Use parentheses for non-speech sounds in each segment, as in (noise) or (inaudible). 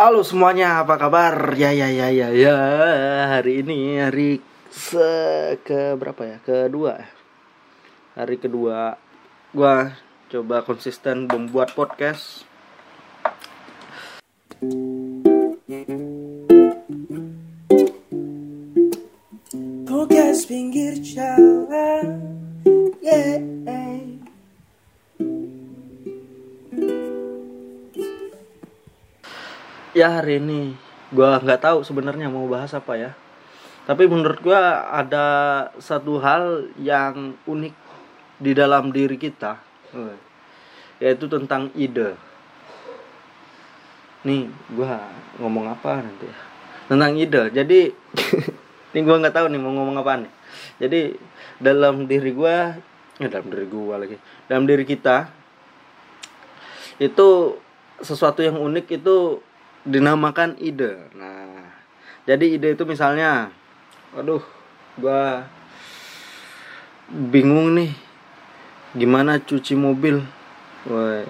Halo semuanya, apa kabar? Ya ya ya ya ya. Hari ini hari se ke berapa ya? Kedua. Hari kedua gua coba konsisten membuat podcast. Podcast pinggir jalan Yeah Ya hari ini gua nggak tahu sebenarnya mau bahas apa ya. Tapi menurut gua ada satu hal yang unik di dalam diri kita, yaitu tentang ide. Nih, gua ngomong apa nanti ya? Tentang ide. Jadi (laughs) ini gua nggak tahu nih mau ngomong apa nih. Jadi dalam diri gua, ya dalam diri gua lagi, dalam diri kita itu sesuatu yang unik itu dinamakan ide. Nah, jadi ide itu misalnya, aduh, gua bingung nih, gimana cuci mobil, Woi.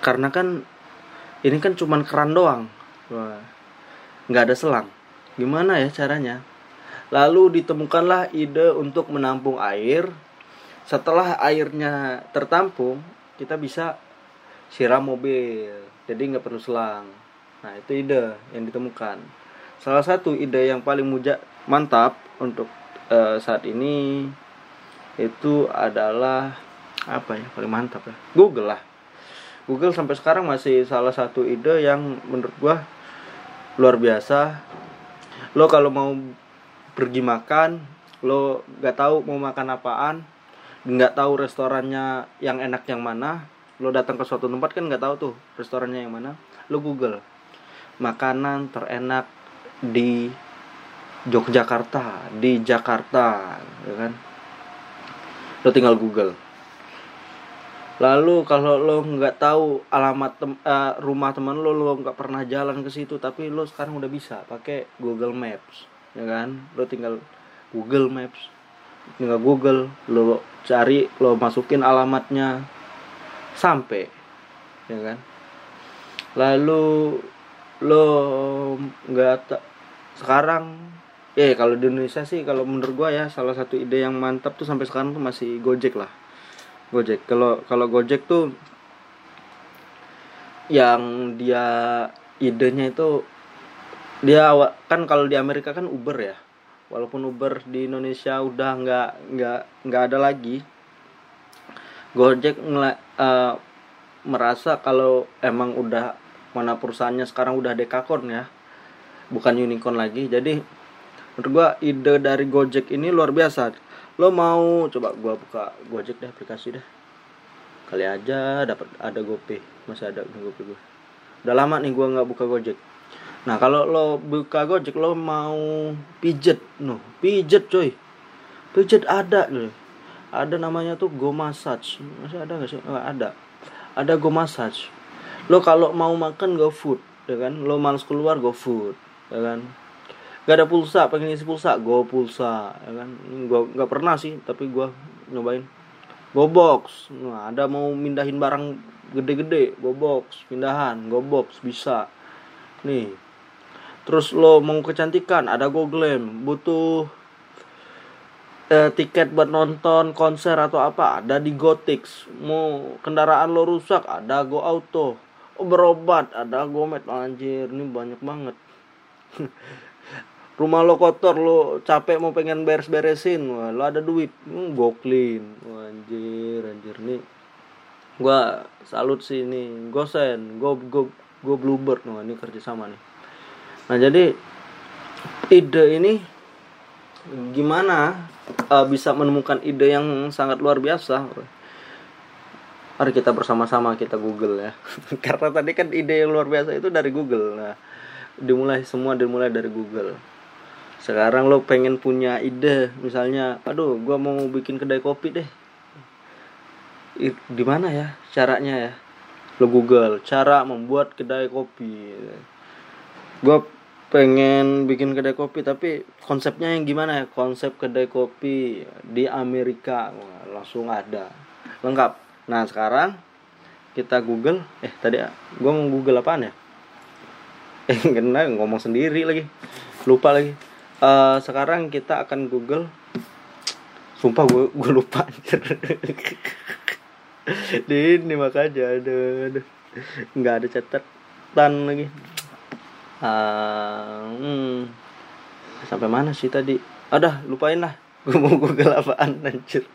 Karena kan ini kan cuman keran doang, Wah. nggak ada selang. Gimana ya caranya? Lalu ditemukanlah ide untuk menampung air. Setelah airnya tertampung, kita bisa siram mobil jadi nggak perlu selang nah itu ide yang ditemukan. Salah satu ide yang paling muja mantap untuk uh, saat ini itu adalah apa ya paling mantap ya? Google lah. Google sampai sekarang masih salah satu ide yang menurut gua luar biasa. Lo kalau mau pergi makan lo nggak tahu mau makan apaan nggak tahu restorannya yang enak yang mana lo datang ke suatu tempat kan nggak tahu tuh restorannya yang mana lo google makanan terenak di Yogyakarta di Jakarta ya kan? Lo tinggal google. Lalu kalau lo nggak tahu alamat tem uh, rumah teman lo lo nggak pernah jalan ke situ tapi lo sekarang udah bisa pakai Google Maps ya kan? Lo tinggal Google Maps. Tinggal Google lo cari lo masukin alamatnya sampai ya kan? Lalu lo nggak sekarang eh kalau di Indonesia sih kalau menurut gua ya salah satu ide yang mantap tuh sampai sekarang tuh masih Gojek lah. Gojek. Kalau kalau Gojek tuh yang dia idenya itu dia kan kalau di Amerika kan Uber ya. Walaupun Uber di Indonesia udah nggak nggak nggak ada lagi Gojek uh, merasa kalau emang udah mana perusahaannya sekarang udah dekakon ya. Bukan unicorn lagi. Jadi menurut gua ide dari Gojek ini luar biasa. Lo mau coba gua buka Gojek deh aplikasi deh. Kali aja dapat ada GoPay. Masih ada GoPay gua. Udah lama nih gua nggak buka Gojek. Nah kalau lo buka Gojek lo mau pijet. No pijet coy. Pijet ada loh ada namanya tuh go massage masih ada nggak sih? Nggak ada. Ada go massage lo kalau mau makan go food ya kan? Lo males keluar go food ya kan? Gak ada pulsa pengen isi pulsa go pulsa ya kan? Gua nggak pernah sih tapi gua nyobain. Go box nah, ada mau mindahin barang gede-gede go box pindahan go box bisa. Nih terus lo mau kecantikan ada go glam butuh eh, tiket buat nonton konser atau apa ada di Gotix mau kendaraan lo rusak ada Go Auto berobat. Ada Gomet anjir. Ini banyak banget. Rumah lo kotor lo capek mau pengen beres-beresin. Wah, lo ada duit. Hmm, go clean wah, anjir anjir. Nih gua salut sih ini. Gosen go go go bluebird. Wah ini kerja sama nih. Nah jadi ide ini gimana uh, bisa menemukan ide yang sangat luar biasa mari kita bersama-sama kita Google ya. (laughs) Karena tadi kan ide yang luar biasa itu dari Google. Nah dimulai semua dimulai dari Google. Sekarang lo pengen punya ide misalnya aduh gua mau bikin kedai kopi deh. Di mana ya caranya ya? Lo Google cara membuat kedai kopi. Gua pengen bikin kedai kopi tapi konsepnya yang gimana ya? Konsep kedai kopi di Amerika langsung ada. Lengkap nah sekarang kita Google eh tadi gua mau Google apaan ya? (laughs) Eh kena ngomong sendiri lagi. Lupa lagi. Eh, sekarang kita akan Google. Sumpah gue gue lupa (laughs) di ini makanya aduh. nggak ada catatan lagi. Ah, hmm. sampai mana sih tadi? Ada lupain lah. Gue mau google apaan anjir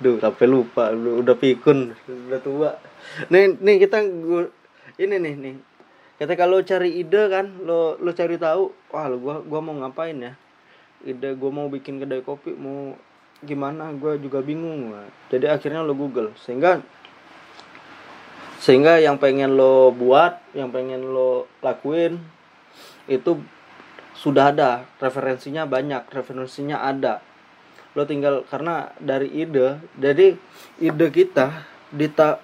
Duh, sampai lupa. Udah, pikun udah tua. Nih nih kita gua, ini nih nih. Kita kalau cari ide kan lo lo cari tahu wah lo gua gua mau ngapain ya? Ide gua mau bikin kedai kopi mau gimana? Gua juga bingung. Jadi akhirnya lo google. Sehingga sehingga yang pengen lo buat yang pengen lo lakuin itu sudah ada. Referensinya banyak referensinya ada lo tinggal karena dari ide jadi ide kita dita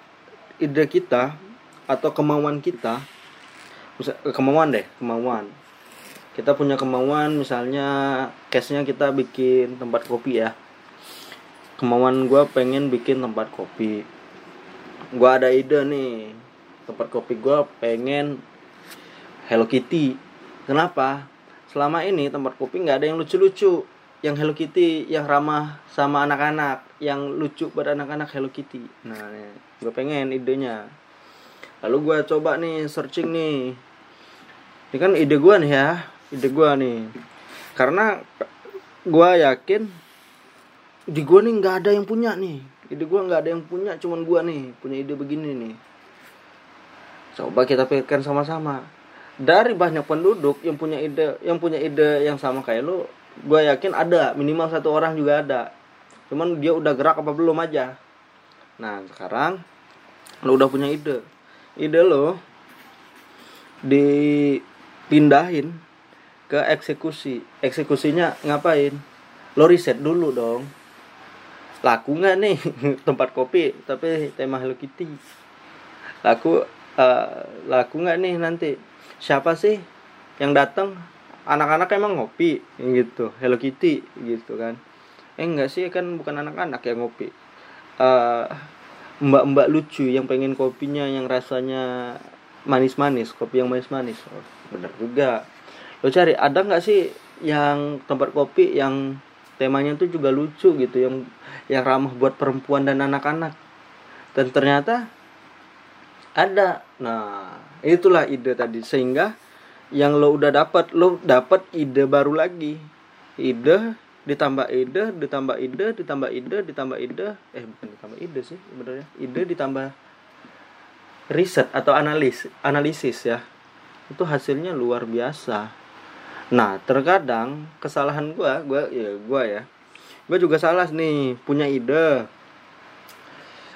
ide kita atau kemauan kita kemauan deh kemauan. Kita punya kemauan misalnya case nya kita bikin tempat kopi ya. Kemauan gue pengen bikin tempat kopi. Gue ada ide nih tempat kopi gue pengen Hello Kitty. Kenapa? Selama ini tempat kopi nggak ada yang lucu-lucu yang Hello Kitty yang ramah sama anak-anak yang lucu buat anak-anak Hello Kitty. Nah gue pengen idenya. Lalu gue coba nih searching nih. Ini kan ide gue nih ya ide gue nih. Karena gue yakin di gue nih nggak ada yang punya nih. Ide gue nggak ada yang punya cuman gue nih punya ide begini nih. Coba kita pikirkan sama-sama. Dari banyak penduduk yang punya ide yang punya ide yang sama kayak lo gue yakin ada minimal satu orang juga ada. Cuman dia udah gerak apa belum aja. Nah sekarang lo udah punya ide. Ide lo dipindahin ke eksekusi. Eksekusinya ngapain? Lo riset dulu dong. Laku nggak nih (laughs) tempat kopi tapi tema Hello Kitty. Laku eh, laku nggak nih nanti? Siapa sih yang datang anak-anak emang ngopi gitu. Hello Kitty gitu kan. Eh enggak sih kan bukan anak-anak yang ngopi. Eh, mbak-mbak lucu yang pengen kopinya yang rasanya manis-manis kopi yang manis-manis. Oh, bener juga. Lo cari ada nggak sih yang tempat kopi yang temanya tuh juga lucu gitu yang yang ramah buat perempuan dan anak-anak? Dan ternyata ada. Nah itulah ide tadi. Sehingga yang lo udah dapat lo dapat ide baru lagi. Ide ditambah ide ditambah ide ditambah ide ditambah ide. Eh bukan ditambah ide sih sebenarnya. Ide ditambah riset atau analis analisis ya. Itu hasilnya luar biasa. Nah terkadang kesalahan gua gua ya gua ya. Gua juga salah nih punya ide.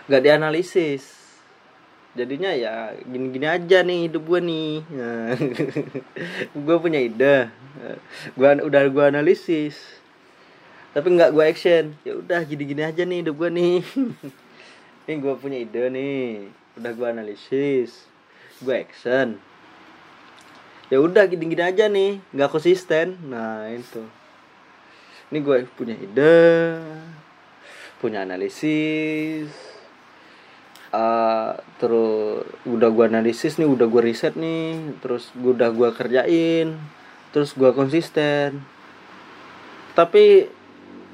Nggak dianalisis jadinya ya gini-gini aja nih hidup gue nih. Nah, (laughs) gue punya ide. Gua udah gue analisis. Tapi nggak gue action. Ya udah gini-gini aja nih hidup gue nih. (laughs) Ini gue punya ide nih. Udah gue analisis. Gue action. Ya udah gini-gini aja nih. Nggak konsisten. Nah itu. Ini gue punya ide. Punya analisis Eh, terus udah gua analisis nih udah gua riset nih terus udah gua kerjain terus gua konsisten. Tapi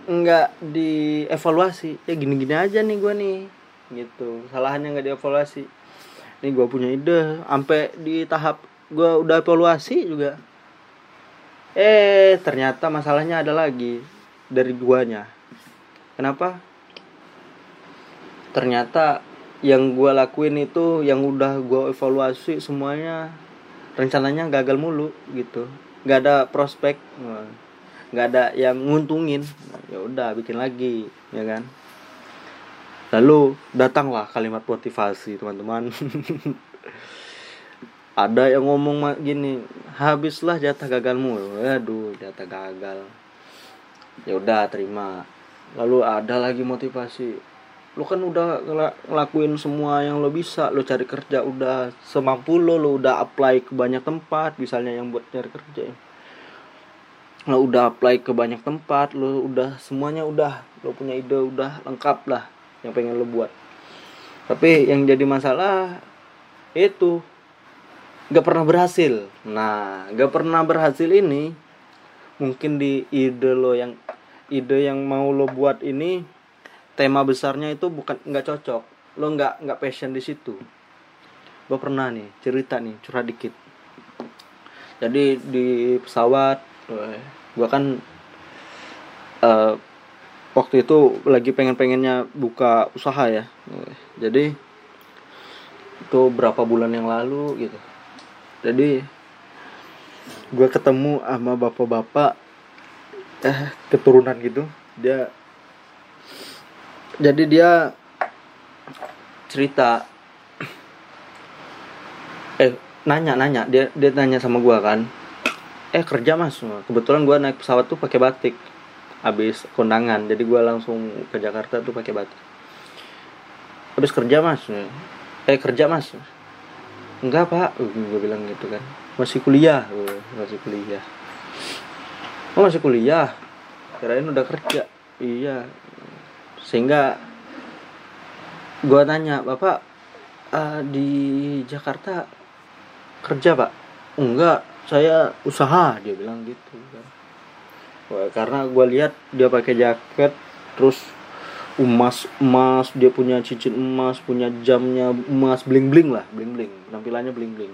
nggak dievaluasi. Ya gini-gini aja nih gua nih gitu. Salahannya nggak dievaluasi. Nih gua punya ide. Sampai di tahap gua udah evaluasi juga. Eh ternyata masalahnya ada lagi dari guanya. Kenapa? Ternyata yang gue lakuin itu yang udah gue evaluasi semuanya rencananya gagal mulu gitu. Nggak ada prospek nggak ada yang nguntungin. Ya udah bikin lagi ya kan? Lalu datanglah kalimat motivasi teman-teman. (laughs) Ada yang ngomong gini habislah jatah gagalmu aduh jatah gagal. Ya udah terima. Lalu ada lagi motivasi lo kan udah ngela- ngelakuin semua yang lo bisa. Lo cari kerja udah semampu lo lo udah apply ke banyak tempat misalnya yang buat cari kerja ya. lo udah apply ke banyak tempat lo udah semuanya udah. Lo punya ide udah lengkap lah yang pengen lo buat. Tapi yang jadi masalah itu nggak pernah berhasil. Nah nggak pernah berhasil ini mungkin di ide lo yang ide yang mau lo buat ini tema besarnya itu bukan nggak cocok. Lo nggak nggak passion di situ. Gue pernah nih cerita nih curhat dikit. Jadi di pesawat gue kan eh, waktu itu lagi pengen pengennya buka usaha ya. Jadi itu berapa bulan yang lalu gitu. Jadi gue ketemu sama bapak-bapak eh keturunan gitu. Dia jadi dia cerita. Eh nanya nanya. Dia dia tanya sama gua kan. Eh kerja mas. Kebetulan gua naik pesawat tuh pakai batik. Habis kondangan. Jadi gua langsung ke Jakarta tuh pakai batik. Habis kerja mas. Eh kerja mas. Enggak pak. Gue bilang gitu kan. Masih kuliah. Masih kuliah. Oh masih kuliah? Kirain udah kerja. Iya sehingga gua tanya bapak eh, di Jakarta kerja pak? Enggak saya usaha dia bilang gitu kan. Karena gua lihat dia pakai jaket terus emas emas dia punya cincin emas punya jamnya emas bling bling lah bling bling tampilannya bling bling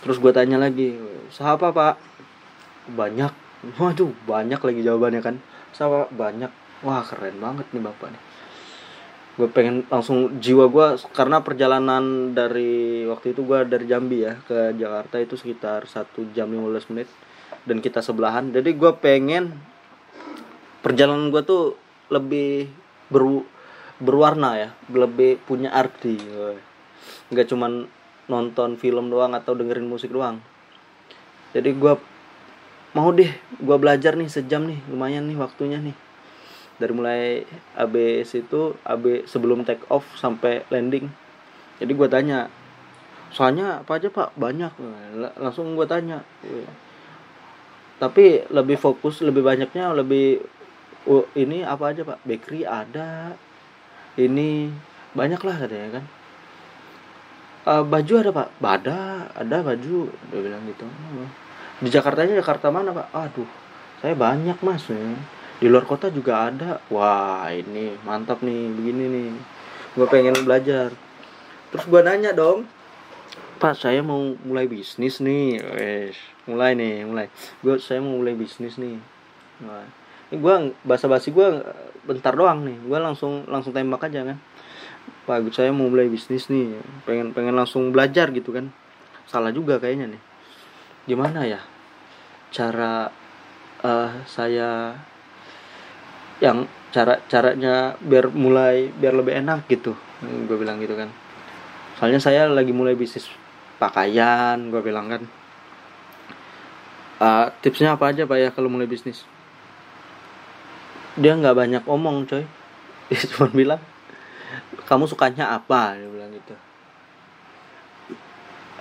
terus gua tanya lagi usaha pak? Banyak. Waduh banyak lagi jawabannya kan. Usaha banyak wah keren banget nih bapak nih. Gue pengen langsung jiwa gue karena perjalanan dari waktu itu gue dari Jambi ya ke Jakarta itu sekitar satu jam 15 menit dan kita sebelahan. Jadi gue pengen perjalanan gue tuh lebih beru berwarna ya lebih punya arti nggak cuman nonton film doang atau dengerin musik doang. Jadi gue mau deh gue belajar nih sejam nih lumayan nih waktunya nih dari mulai ABS itu AB sebelum take off sampai landing. Jadi gue tanya soalnya apa aja pak? Banyak. Langsung gue tanya. Tapi lebih fokus lebih banyaknya lebih oh, ini apa aja pak? Bakery ada ini banyak lah katanya kan. "Eh, baju ada pak? Ada ada baju dia bilang gitu. Di Jakarta aja Jakarta mana pak? Aduh saya banyak mas di luar kota juga ada. Wah ini mantap nih begini nih. Gue pengen belajar. Terus gue nanya dong pak saya mau mulai bisnis nih. Wes, mulai nih mulai. Gue saya mau mulai bisnis nih. Wah, ini gue bahasa basi gue bentar doang nih. Gue langsung langsung tembak aja kan. Pak saya mau mulai bisnis nih. Pengen pengen langsung belajar gitu kan. Salah juga kayaknya nih. Gimana ya? Cara eh, saya yang cara caranya biar mulai biar lebih enak gitu. Gue bilang gitu kan. Soalnya saya lagi mulai bisnis pakaian gue bilang kan. "Eh, tipsnya apa aja pak ya kalau mulai bisnis? Dia nggak banyak omong coy. (laughs) Dia cuma bilang kamu sukanya apa? Dia bilang gitu.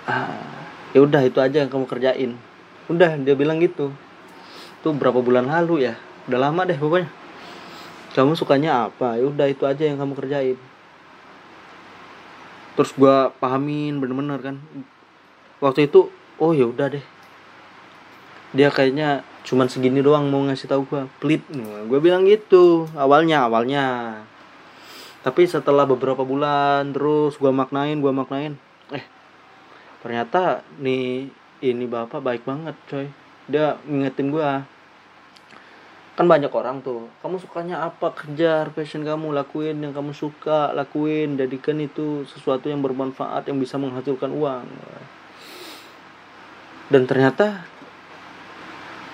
Ah, ya udah itu aja yang kamu kerjain. Udah dia bilang gitu. Itu berapa bulan lalu ya? Udah lama deh pokoknya kamu sukanya apa? Ya udah itu aja yang kamu kerjain. Terus gua pahamin bener-bener kan. Waktu itu oh ya udah deh. Dia kayaknya cuman segini doang mau ngasih tahu gua. Pelit. Gue bilang gitu. Awalnya awalnya. Tapi setelah beberapa bulan terus gua maknain gua maknain. Eh ternyata nih ini bapak baik banget coy. Dia ngingetin gua kan banyak orang tuh. Kamu sukanya apa? Kejar passion kamu lakuin yang kamu suka lakuin jadikan itu sesuatu yang bermanfaat yang bisa menghasilkan uang. Dan ternyata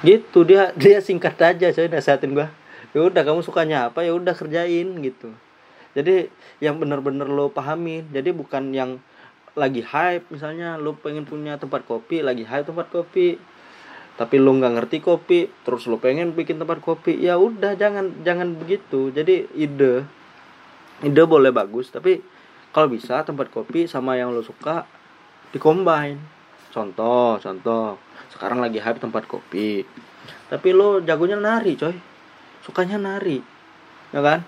gitu. Dia dia singkat aja coy nasihatin gua. Ya udah kamu sukanya apa? Ya udah kerjain gitu. Jadi yang bener-bener lo pahamin jadi bukan yang lagi hype misalnya lo pengen punya tempat kopi lagi hype tempat kopi tapi lo nggak ngerti kopi terus lo pengen bikin tempat kopi ya udah jangan jangan begitu. Jadi ide ide boleh bagus tapi kalau bisa tempat kopi sama yang lo suka dikombine contoh contoh sekarang lagi hype tempat kopi. Tapi lo jagonya nari coy. Sukanya nari ya kan?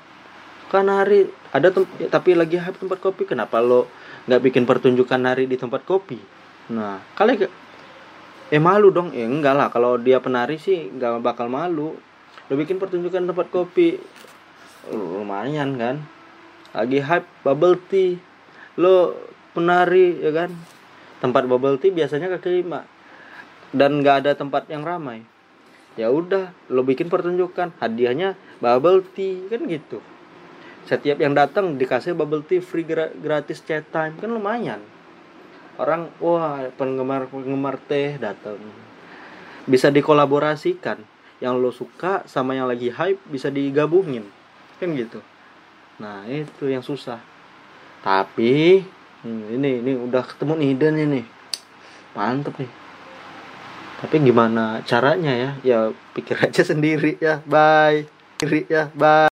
Suka nari. Ada tem- tapi lagi hype tempat kopi kenapa lo nggak bikin pertunjukan nari di tempat kopi? Nah kalian ke- eh malu dong. Eh enggak lah. Kalau dia penari sih nggak bakal malu. Lo bikin pertunjukan tempat kopi. Lumayan kan? Lagi hype bubble tea. Lo penari ya kan? Tempat bubble tea biasanya kaki lima. Dan nggak ada tempat yang ramai. Ya udah lo bikin pertunjukan. Hadiahnya bubble tea kan gitu. Setiap yang datang dikasih bubble tea free gra- gratis chat time kan lumayan orang wah penggemar penggemar teh datang bisa dikolaborasikan. Yang lo suka sama yang lagi hype bisa digabungin. Kan gitu. Nah itu yang susah. Tapi ini ini udah ketemu nih ide nih mantep nih. Tapi gimana caranya ya? Ya pikir (laughs) aja sendiri ya. Bye. Kiri ya. Bye